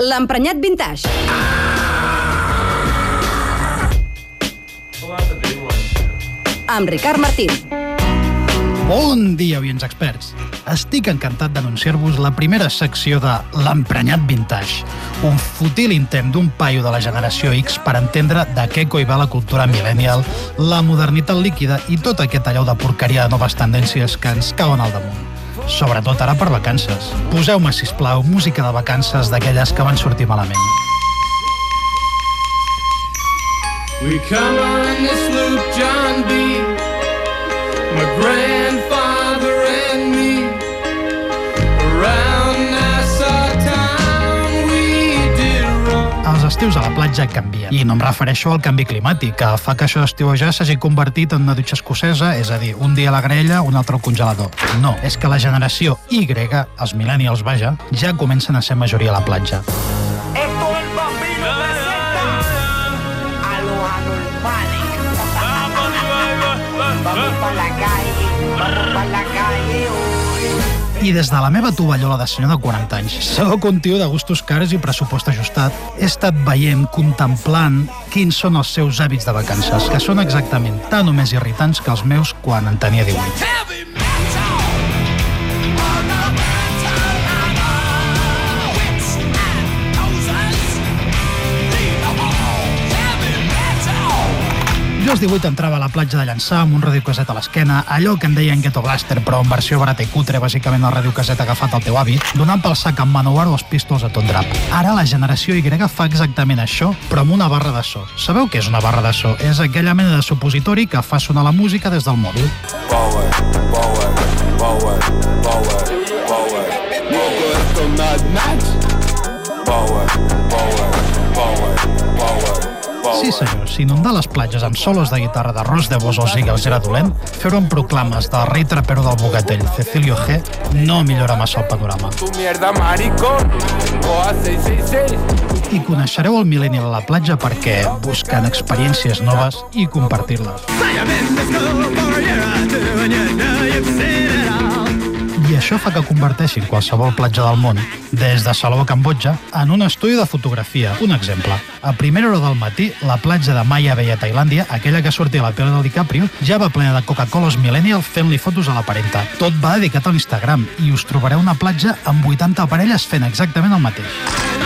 L'emprenyat vintage. Amb Ricard Martín. Bon dia, oients experts. Estic encantat d'anunciar-vos la primera secció de L'emprenyat vintage, un fútil intent d'un paio de la generació X per entendre de què coi va la cultura millennial, la modernitat líquida i tot aquest allò de porqueria de noves tendències que ens cauen al damunt. Sobretot ara per vacances. Poseu-me, sisplau, música de vacances d'aquelles que van sortir malament. We come on this loop, John B. My grandfather estius a la platja canvien. I no em refereixo al canvi climàtic, que fa que això d'estiuejar s'hagi convertit en una dutxa escocesa, és a dir, un dia a la graella, un altre al congelador. No, és que la generació Y, els millennials, vaja, ja comencen a ser majoria a la platja. Esto es el bambino I des de la meva tovallola de senyor de 40 anys, sóc un tio de gustos cars i pressupost ajustat, he estat veient, contemplant quins són els seus hàbits de vacances, que són exactament tan o més irritants que els meus quan en tenia 18. Jo als 18 entrava a la platja de Llançà amb un radiocaset a l'esquena, allò que en deien Ghetto Blaster, però en versió barata i cutre, bàsicament el radiocaset agafat al teu avi, donant pel sac amb Manowar o els pistols a tot drap. Ara la generació Y fa exactament això, però amb una barra de so. Sabeu què és una barra de so? És aquella mena de supositori que fa sonar la música des del mòbil. forward, forward, Sí, senyor, si inundar les platges amb solos de guitarra de Ros de Vos o Ziggles era dolent, fer-ho amb proclames del rei trapero del Bogatell, Cecilio G, no millora massa el panorama. Tu mierda, maricón. Coa 666. I coneixereu el millennial a la platja perquè busquen experiències noves i compartir-les. Això fa que converteixin qualsevol platja del món, des de Salou a Cambodja, en un estudi de fotografia. Un exemple. A primera hora del matí, la platja de Maya Bay a Tailàndia, aquella que sortia a la tele del DiCaprio, ja va plena de Coca-Coles Millennial fent-li fotos a la parenta. Tot va dedicat a l'Instagram i us trobareu una platja amb 80 parelles fent exactament el mateix.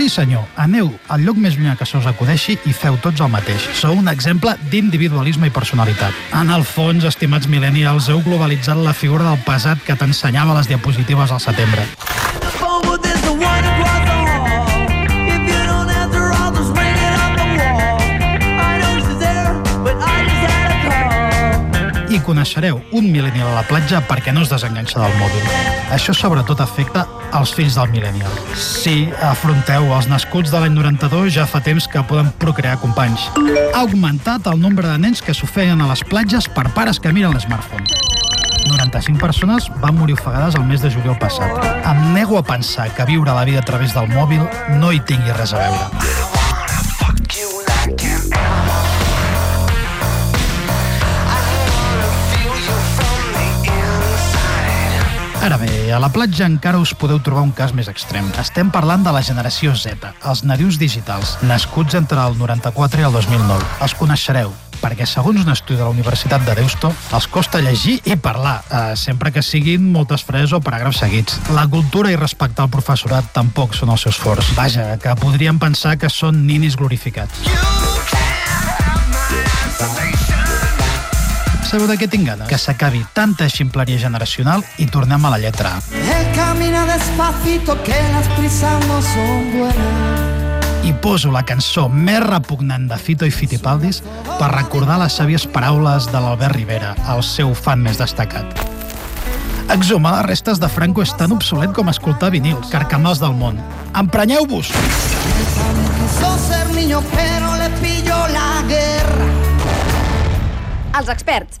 Sí, senyor, aneu al lloc més llunyà que se us acudeixi i feu tots el mateix. Sou un exemple d'individualisme i personalitat. En el fons, estimats millennials, heu globalitzat la figura del pesat que t'ensenyava les diapositives al setembre. Forward, coneixereu un millennial a la platja perquè no es desenganxa del mòbil. Això sobretot afecta als fills del millennial. Sí, afronteu, els nascuts de l'any 92 ja fa temps que poden procrear companys. Ha augmentat el nombre de nens que s'ofeguen a les platges per pares que miren l'smartphone. 95 persones van morir ofegades el mes de juliol passat. Em nego a pensar que viure la vida a través del mòbil no hi tingui res a veure. Ara bé, a la platja encara us podeu trobar un cas més extrem. Estem parlant de la generació Z, els nadius digitals, nascuts entre el 94 i el 2009. Els coneixereu, perquè segons un estudi de la Universitat de Deusto, els costa llegir i parlar, eh, sempre que siguin moltes frases o paràgrafs seguits. La cultura i respectar el professorat tampoc són els seus forts. Vaja, que podríem pensar que són ninis glorificats. Sabeu de què tinc ganes? Que s'acabi tanta ximpleria generacional i tornem a la lletra. Él camina despacito, que las prisas no son buenas. i poso la cançó més repugnant de Fito i Fitipaldis per recordar les sàvies paraules de l'Albert Rivera, el seu fan més destacat. Exhumar les restes de Franco és tan obsolet com escoltar vinils, carcamals del món. Emprenyeu-vos! Els experts,